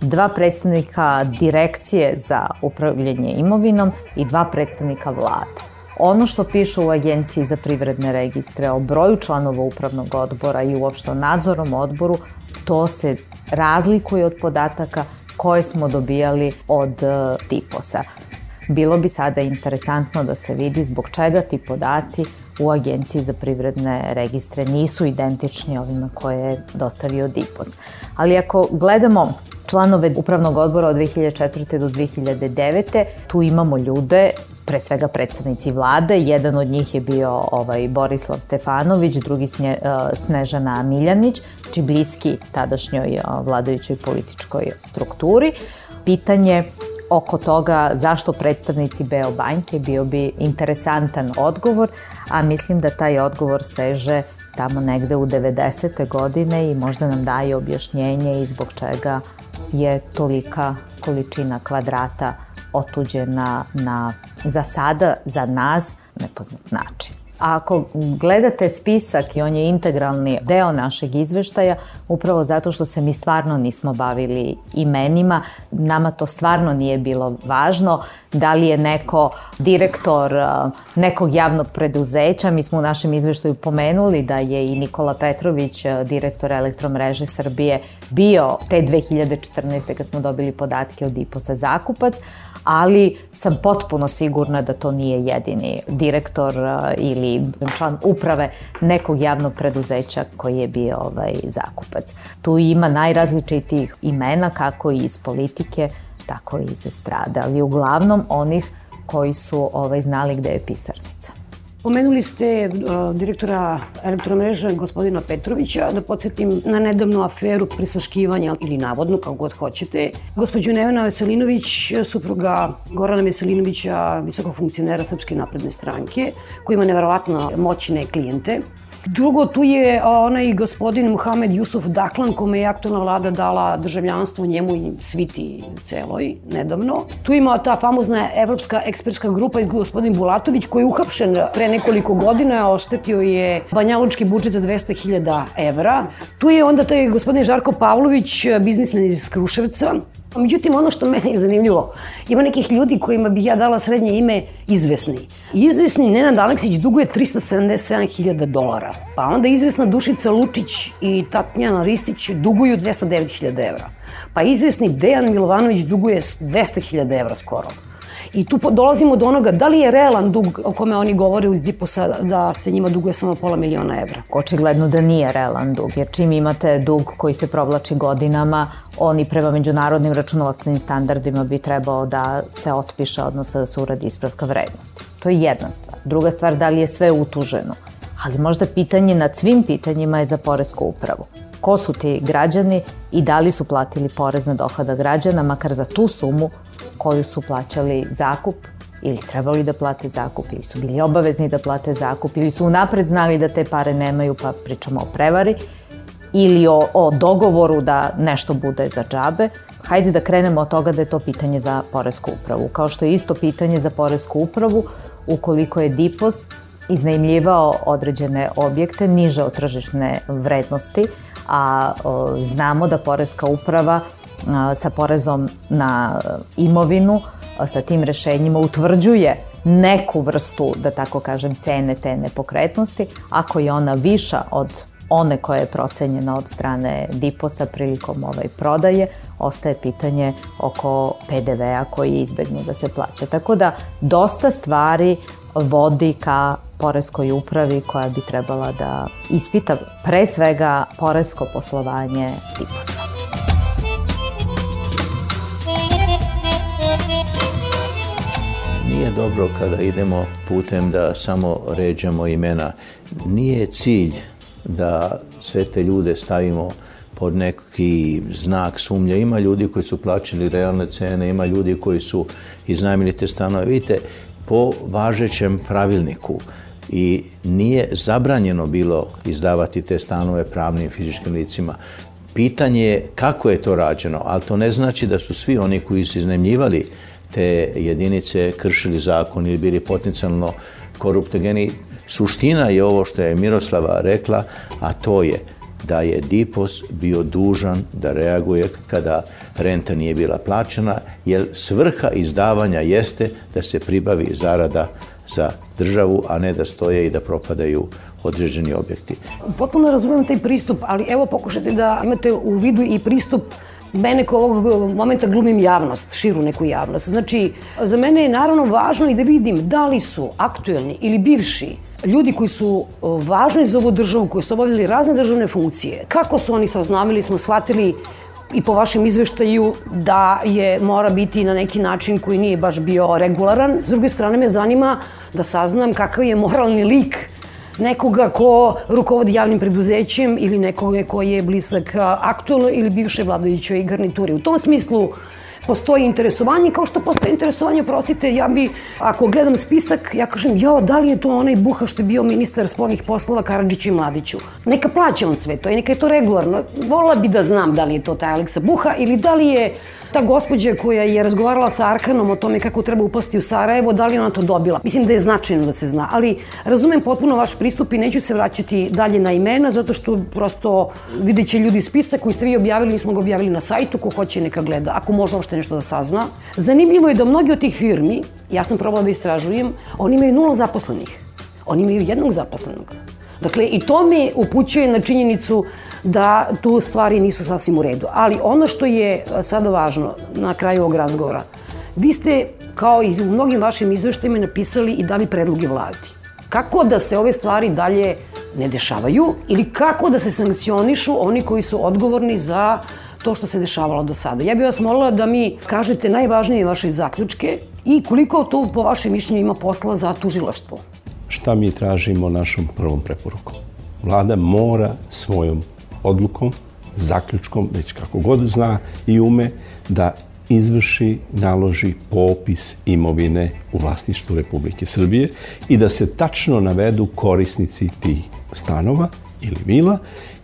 dva predstavnika Direkcije za upravljanje imovinom i dva predstavnika vlade. Ono što piše u Agenciji za privredne registre o broju članova upravnog odbora i uopšte o nadzorom odboru, to se razlikuje od podataka koje smo dobijali od uh, tiposa. Bilo bi sada interesantno da se vidi zbog čega ti podaci u Agenciji za privredne registre nisu identični ovima koje je dostavio DIPOS. Ali ako gledamo članove upravnog odbora od 2004. do 2009. Tu imamo ljude, pre svega predstavnici vlade, jedan od njih je bio ovaj Borislav Stefanović, drugi Snje, Snežana Miljanić, či bliski tadašnjoj vladajućoj političkoj strukturi. Pitanje oko toga zašto predstavnici Beobanke bio bi interesantan odgovor, a mislim da taj odgovor seže tamo negde u 90. godine i možda nam daje objašnjenje i zbog čega je tolika količina kvadrata otuđena na, za sada, za nas, nepoznat način. A ako gledate spisak i on je integralni deo našeg izveštaja, upravo zato što se mi stvarno nismo bavili imenima, nama to stvarno nije bilo važno, da li je neko direktor nekog javnog preduzeća, mi smo u našem izveštaju pomenuli da je i Nikola Petrović, direktor elektromreže Srbije, bio te 2014. kad smo dobili podatke od IPOS-a zakupac, ali sam potpuno sigurna da to nije jedini direktor ili član uprave nekog javnog preduzeća koji je bio ovaj zakupac. Tu ima najrazličitijih imena kako iz politike, tako i iz estrade, ali uglavnom onih koji su ovaj, znali gde je pisarnica. Pomenuli ste uh, direktora elektromreža gospodina Petrovića, da podsjetim na nedavnu aferu prisluškivanja ili navodno, kao god hoćete. Gospođu Nevena Veselinović, supruga Gorana Veselinovića, visokog funkcionera Srpske napredne stranke, koji ima neverovatno moćne klijente. Drugo, tu je onaj gospodin Muhamed Jusuf Daklan, kome je aktualna vlada dala državljanstvo njemu i sviti celoj nedavno. Tu ima ta famozna Evropska ekspertska grupa i gospodin Bulatović koji je uhapšen pre nekoliko godina, oštetio je banjalučki budžet za 200.000 evra. Tu je onda taj gospodin Žarko Pavlović, biznismen iz Kruševca, Međutim, ono što meni je zanimljivo, ima nekih ljudi kojima bih ja dala srednje ime izvesni. Izvesni Nenad Aleksić duguje 377.000 dolara, pa onda izvesna Dušica Lučić i Tatjana Ristić duguju 209.000 evra. Pa izvesni Dejan Milovanović duguje 200.000 evra skoro. I tu dolazimo do onoga da li je realan dug o kome oni govore uz Diposa da se njima duguje samo pola miliona evra. Očigledno da nije realan dug, jer čim imate dug koji se provlači godinama, oni prema međunarodnim računovodstvenim standardima bi trebao da se otpiše, odnosno da se uradi ispravka vrednosti. To je jedna stvar. Druga stvar, da li je sve utuženo. Ali možda pitanje nad svim pitanjima je za Poresku upravu ko su ti građani i da li su platili porez na dohoda građana, makar za tu sumu koju su plaćali zakup ili trebali da plate zakup, ili su bili obavezni da plate zakup, ili su unapred znali da te pare nemaju, pa pričamo o prevari, ili o, o dogovoru da nešto bude za džabe. Hajde da krenemo od toga da je to pitanje za Poresku upravu. Kao što je isto pitanje za Poresku upravu, ukoliko je DIPOS iznajmljivao određene objekte niže od tržišne vrednosti, a o, znamo da Poreska uprava sa porezom na imovinu, a, sa tim rešenjima utvrđuje neku vrstu, da tako kažem, cene te nepokretnosti, ako je ona viša od one koja je procenjena od strane Diposa prilikom ovaj prodaje, ostaje pitanje oko PDV-a koji je izbegnu da se plaća. Tako da dosta stvari vodi ka poreskoj upravi koja bi trebala da ispita pre svega poresko poslovanje Diposa. Nije dobro kada idemo putem da samo ređamo imena. Nije cilj da sve te ljude stavimo pod neki znak sumnje. Ima ljudi koji su plaćali realne cene, ima ljudi koji su iznajmili te stanove. Vidite, po važećem pravilniku i nije zabranjeno bilo izdavati te stanove pravnim fizičkim licima. Pitanje je kako je to rađeno, ali to ne znači da su svi oni koji su iznajmljivali te jedinice kršili zakon ili bili potencijalno koruptogeni. Suština je ovo što je Miroslava rekla, a to je da je Dipos bio dužan da reaguje kada renta nije bila plaćena, jer svrha izdavanja jeste da se pribavi zarada za državu, a ne da stoje i da propadaju određeni objekti. Potpuno razumem taj pristup, ali evo pokušajte da imate u vidu i pristup mene ko ovog momenta glumim javnost, širu neku javnost. Znači, za mene je naravno važno i da vidim da li su aktuelni ili bivši ljudi koji su važni za ovu državu, koji su obavljali razne državne funkcije, kako su oni saznamili, smo shvatili i po vašem izveštaju da je mora biti na neki način koji nije baš bio regularan. S druge strane me zanima da saznam kakav je moralni lik nekoga ko rukovodi javnim preduzećem ili nekoga ko je blizak aktualnoj ili bivšoj vladajućoj garnituri. U tom smislu postoji interesovanje, kao što postoji interesovanje, prostite, ja bi, ako gledam spisak, ja kažem, jo, da li je to onaj Buha što je bio ministar spolnih poslova Karadžiću i Mladiću? Neka plaća on sve to i neka je to regularno. Vola bi da znam da li je to taj Aleksa Buha ili da li je ta gospođa koja je razgovarala sa Arkanom o tome kako treba upasti u Sarajevo, da li ona to dobila? Mislim da je značajno da se zna, ali razumem potpuno vaš pristup i neću se vraćati dalje na imena, zato što prosto vidjet će ljudi spisak koji ste vi objavili, mi smo ga objavili na sajtu, ko hoće neka gleda, ako može uopšte nešto da sazna. Zanimljivo je da mnogi od tih firmi, ja sam probala da istražujem, oni imaju nula zaposlenih. Oni imaju jednog zaposlenog. Dakle, i to me upućuje na činjenicu da tu stvari nisu sasvim u redu. Ali ono što je e, sada važno na kraju ovog razgovora, vi ste, kao i u mnogim vašim izveštajima, napisali i dali predloge vladi. Kako da se ove stvari dalje ne dešavaju ili kako da se sankcionišu oni koji su odgovorni za to što se dešavalo do sada. Ja bih vas molila da mi kažete najvažnije vaše zaključke i koliko to po vašem mišljenju ima posla za tužilaštvo. Šta mi tražimo našom prvom preporukom? Vlada mora svojom odlukom, zaključkom, već kako god zna i ume, da izvrši, naloži popis imovine u vlasništvu Republike Srbije i da se tačno navedu korisnici tih stanova ili vila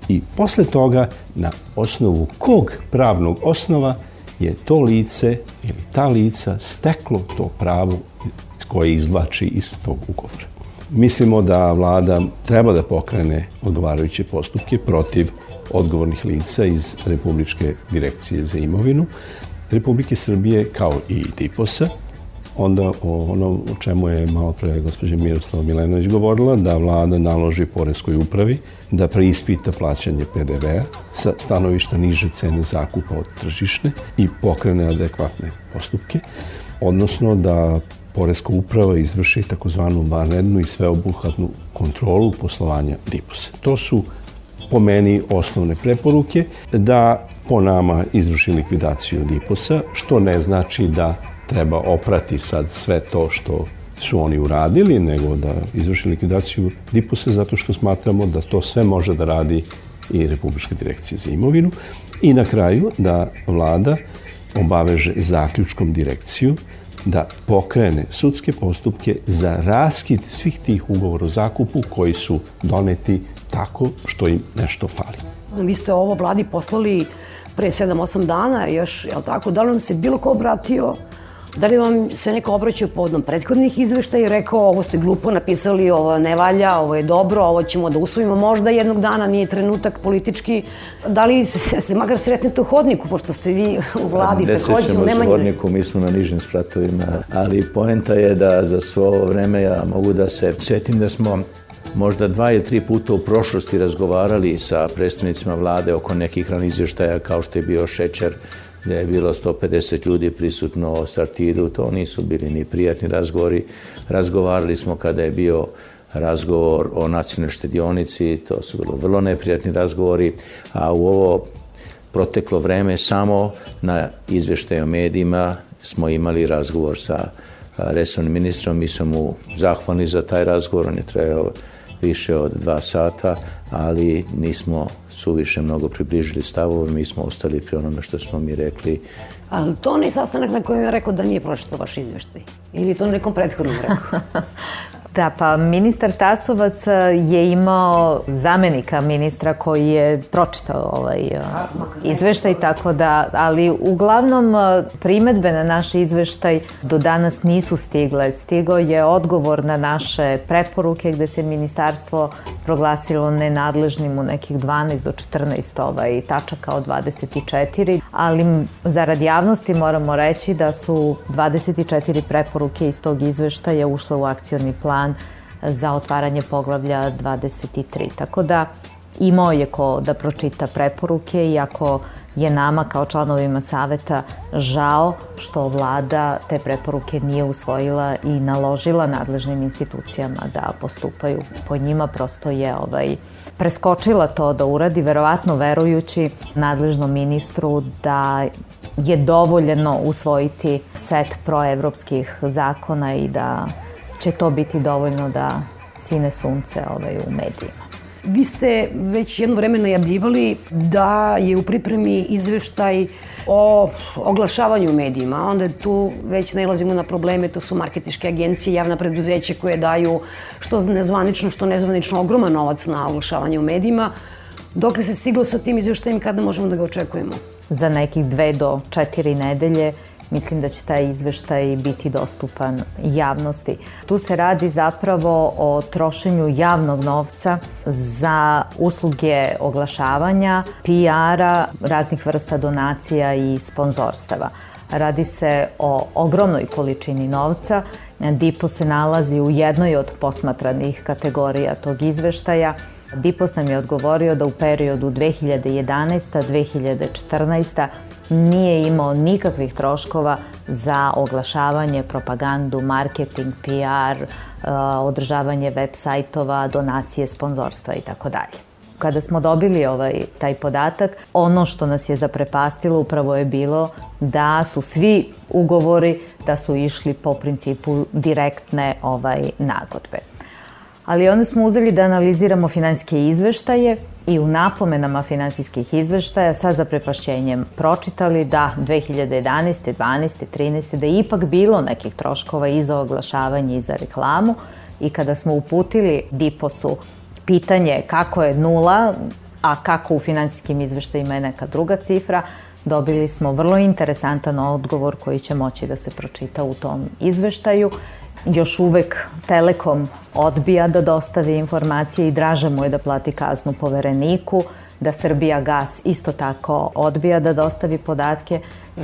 i posle toga na osnovu kog pravnog osnova je to lice ili ta lica steklo to pravo koje izvlači iz tog ugovora. Mislimo da vlada treba da pokrene odgovarajuće postupke protiv odgovornih lica iz Republičke direkcije za imovinu Republike Srbije kao i DIPOS-a, onda o onom o čemu je malo pre gospođa Miroslava Milenović govorila, da vlada naloži Poreskoj upravi da preispita plaćanje PDV-a sa stanovišta niže cene zakupa od tržišne i pokrene adekvatne postupke, odnosno da Poreska uprava izvrši takozvanu vanrednu i sveobuhvatnu kontrolu poslovanja DIPOS-a. To su po meni osnovne preporuke da po nama izvrši likvidaciju Diposa, što ne znači da treba oprati sad sve to što su oni uradili, nego da izvrši likvidaciju Diposa zato što smatramo da to sve može da radi i Republička direkcija za imovinu. I na kraju da vlada obaveže zaključkom direkciju da pokrene sudske postupke za raskid svih tih ugovora o zakupu koji su doneti tako što im nešto fali. Vi ste ovo vladi poslali pre 7-8 dana još, je li tako? Da li vam se bilo ko obratio? Da li vam se neko obraćao povodom prethodnih izveštaja i rekao ovo ste glupo napisali, ovo ne valja, ovo je dobro, ovo ćemo da usvojimo možda jednog dana, nije trenutak politički. Da li se, *laughs* se makar sretnete u hodniku, pošto ste vi u vladi ne takođe u sećamo se Nemanji? hodniku, mi smo na nižim spratovima, ali poenta je da za svo ovo vreme ja mogu da se setim da smo možda dva ili tri puta u prošlosti razgovarali sa predstavnicima vlade oko nekih ranih izveštaja kao što je bio šećer, gde je bilo 150 ljudi prisutno o Sartidu, to nisu bili ni prijatni razgovori. Razgovarali smo kada je bio razgovor o nacionalnoj štedionici, to su bilo vrlo neprijatni razgovori, a u ovo proteklo vreme samo na izveštaju medijima smo imali razgovor sa resornim ministrom, mi smo mu zahvalni za taj razgovor, on je trajao više od dva sata, ali nismo suviše mnogo približili stavove, mi smo ostali pri onome što smo mi rekli. Ali to onaj sastanak na kojem je rekao da nije pročitao vaš izveštaj? Ili to na nekom prethodnom rekao? *laughs* Da, pa ministar Tasovac je imao zamenika ministra koji je pročitao ovaj izveštaj, tako da, ali uglavnom primetbe na naš izveštaj do danas nisu stigle. Stigo je odgovor na naše preporuke gde se ministarstvo proglasilo nenadležnim u nekih 12 do 14 ovaj, tačaka od 24, ali zarad javnosti moramo reći da su 24 preporuke iz tog izveštaja ušle u akcioni plan za otvaranje poglavlja 23. Tako da imao je ko da pročita preporuke, iako je nama kao članovima saveta žao što vlada te preporuke nije usvojila i naložila nadležnim institucijama da postupaju po njima, prosto je ovaj, preskočila to da uradi, verovatno verujući nadležnom ministru da je dovoljeno usvojiti set proevropskih zakona i da će to biti dovoljno da sine sunce ovaj, u medijima. Vi ste već jedno vreme najavljivali da je u pripremi izveštaj o oglašavanju u medijima. Onda tu već nalazimo na probleme, to su marketiške agencije, javna preduzeća koje daju što nezvanično, što nezvanično ogroman novac na oglašavanje u medijima. Dok li se stiglo sa tim izveštajem, kada možemo da ga očekujemo? Za nekih dve do četiri nedelje mislim da će taj izveštaj biti dostupan javnosti. Tu se radi zapravo o trošenju javnog novca za usluge oglašavanja, PR-a, raznih vrsta donacija i sponzorstava. Radi se o ogromnoj količini novca. DIPO se nalazi u jednoj od posmatranih kategorija tog izveštaja. DIPOS nam je odgovorio da u periodu 2011-2014 nije imao nikakvih troškova za oglašavanje, propagandu, marketing, PR, održavanje web sajtova, donacije, sponzorstva i tako dalje. Kada smo dobili ovaj, taj podatak, ono što nas je zaprepastilo upravo je bilo da su svi ugovori da su išli po principu direktne ovaj, nagodbe. Ali onda smo uzeli da analiziramo finansijske izveštaje i u napomenama finansijskih izveštaja sa zaprepašćenjem pročitali da 2011. 12. 13. da je ipak bilo nekih troškova i za oglašavanje i za reklamu i kada smo uputili DIPOS-u pitanje kako je nula, a kako u finansijskim izveštajima je neka druga cifra, dobili smo vrlo interesantan odgovor koji će moći da se pročita u tom izveštaju. Još uvek Telekom odbija da dostavi informacije i draže mu je da plati kaznu povereniku, da Srbija gas isto tako odbija da dostavi podatke.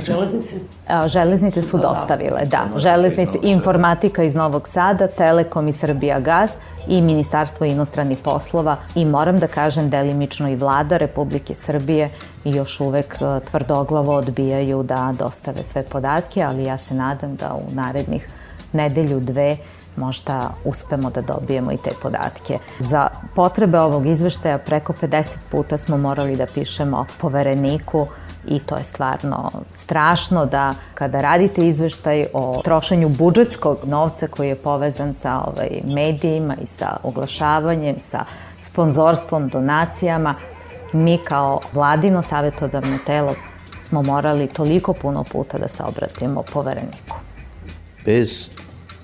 Železnice? Železnice su dostavile, da. Železnice, informatika iz Novog Sada, Telekom i Srbija gas i Ministarstvo inostranih poslova i moram da kažem delimično i vlada Republike Srbije i još uvek tvrdoglavo odbijaju da dostave sve podatke, ali ja se nadam da u narednih nedelju, dve, možda uspemo da dobijemo i te podatke. Za potrebe ovog izveštaja preko 50 puta smo morali da pišemo povereniku i to je stvarno strašno da kada radite izveštaj o trošenju budžetskog novca koji je povezan sa ovaj, medijima i sa oglašavanjem, sa sponzorstvom, donacijama, mi kao vladino savjetodavno telo smo morali toliko puno puta da se obratimo povereniku. Bez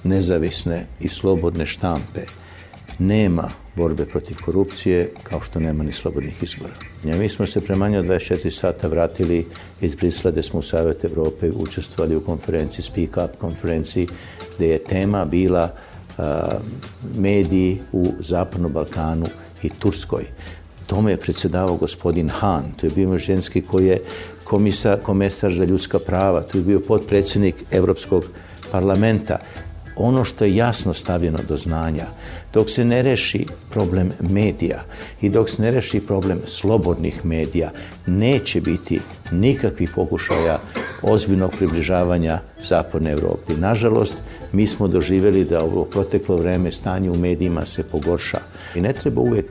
nezavisne i slobodne štampe nema borbe protiv korupcije kao što nema ni slobodnih izbora. Ja, mi smo se pre manje od 24 sata vratili iz Brisla gde smo u Savjet Evrope učestvovali u konferenciji, Speak Up konferenciji, gde je tema bila uh, mediji u Zapadnom Balkanu i Turskoj. Tome je predsedavao gospodin Han, to je bio ženski koji je komisa, komesar za ljudska prava, to je bio potpredsednik Evropskog parlamenta ono što je jasno stavljeno do znanja, dok se ne reši problem medija i dok se ne reši problem slobodnih medija, neće biti nikakvih pokušaja ozbiljnog približavanja Zapadne Evropi. Nažalost, mi smo doživeli da ovo proteklo vreme stanje u medijima se pogorša. I ne treba uvek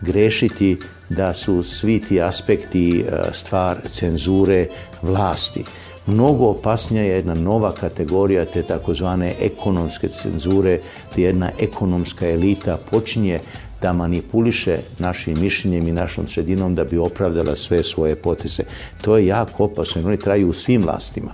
grešiti da su svi ti aspekti e, stvar cenzure vlasti. Mnogo opasnija je jedna nova kategorija te takozvane ekonomske cenzure, gdje jedna ekonomska elita počinje da manipuliše našim mišljenjem i našom sredinom da bi opravdala sve svoje poteze. To je jako opasno jer oni traju u svim vlastima.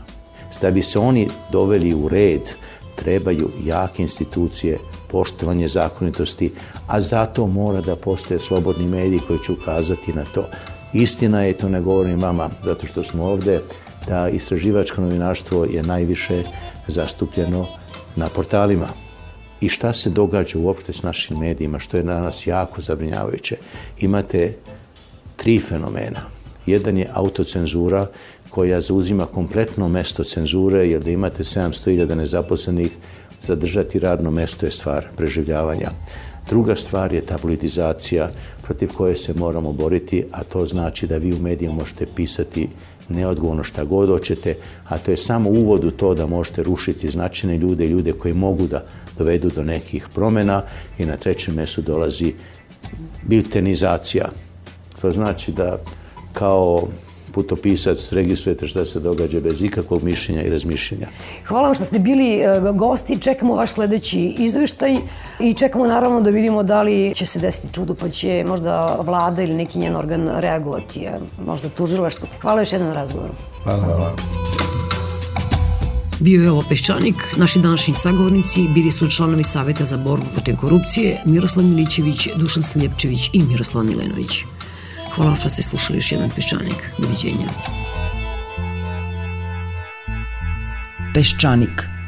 Da bi se oni doveli u red, trebaju jake institucije, poštovanje zakonitosti, a zato mora da postoje slobodni mediji koji će ukazati na to. Istina je, to ne govorim vama, zato što smo ovde, da istraživačko novinarstvo je najviše zastupljeno na portalima. I šta se događa uopšte s našim medijima, što je danas jako zabrinjavajuće. Imate tri fenomena. Jedan je autocenzura koja zauzima kompletno mesto cenzure, jer da imate 700.000 nezaposlenih, zadržati radno mesto je stvar preživljavanja. Druga stvar je tabloidizacija protiv koje se moramo boriti, a to znači da vi u medijima možete pisati neodgovorno šta god hoćete, a to je samo uvod u to da možete rušiti značajne ljude, ljude koji mogu da dovedu do nekih promena i na trećem mesu dolazi biltenizacija. To znači da kao putopisac registrujete šta se događa bez ikakvog mišljenja i razmišljenja. Hvala vam što ste bili e, gosti, čekamo vaš sledeći izveštaj i čekamo naravno da vidimo da li će se desiti čudo pa će možda vlada ili neki njen organ reagovati, možda tužilaštvo. Hvala još jednom razgovoru. Hvala. Hvala. Bio je ovo Peščanik, naši današnji sagovornici bili su članovi Saveta za borbu protiv korupcije Miroslav Milićević, Dušan Sljepčević i Miroslav Milenović. Hvala što ste slušali još jedan Peščanik. Doviđenja. Peščanik.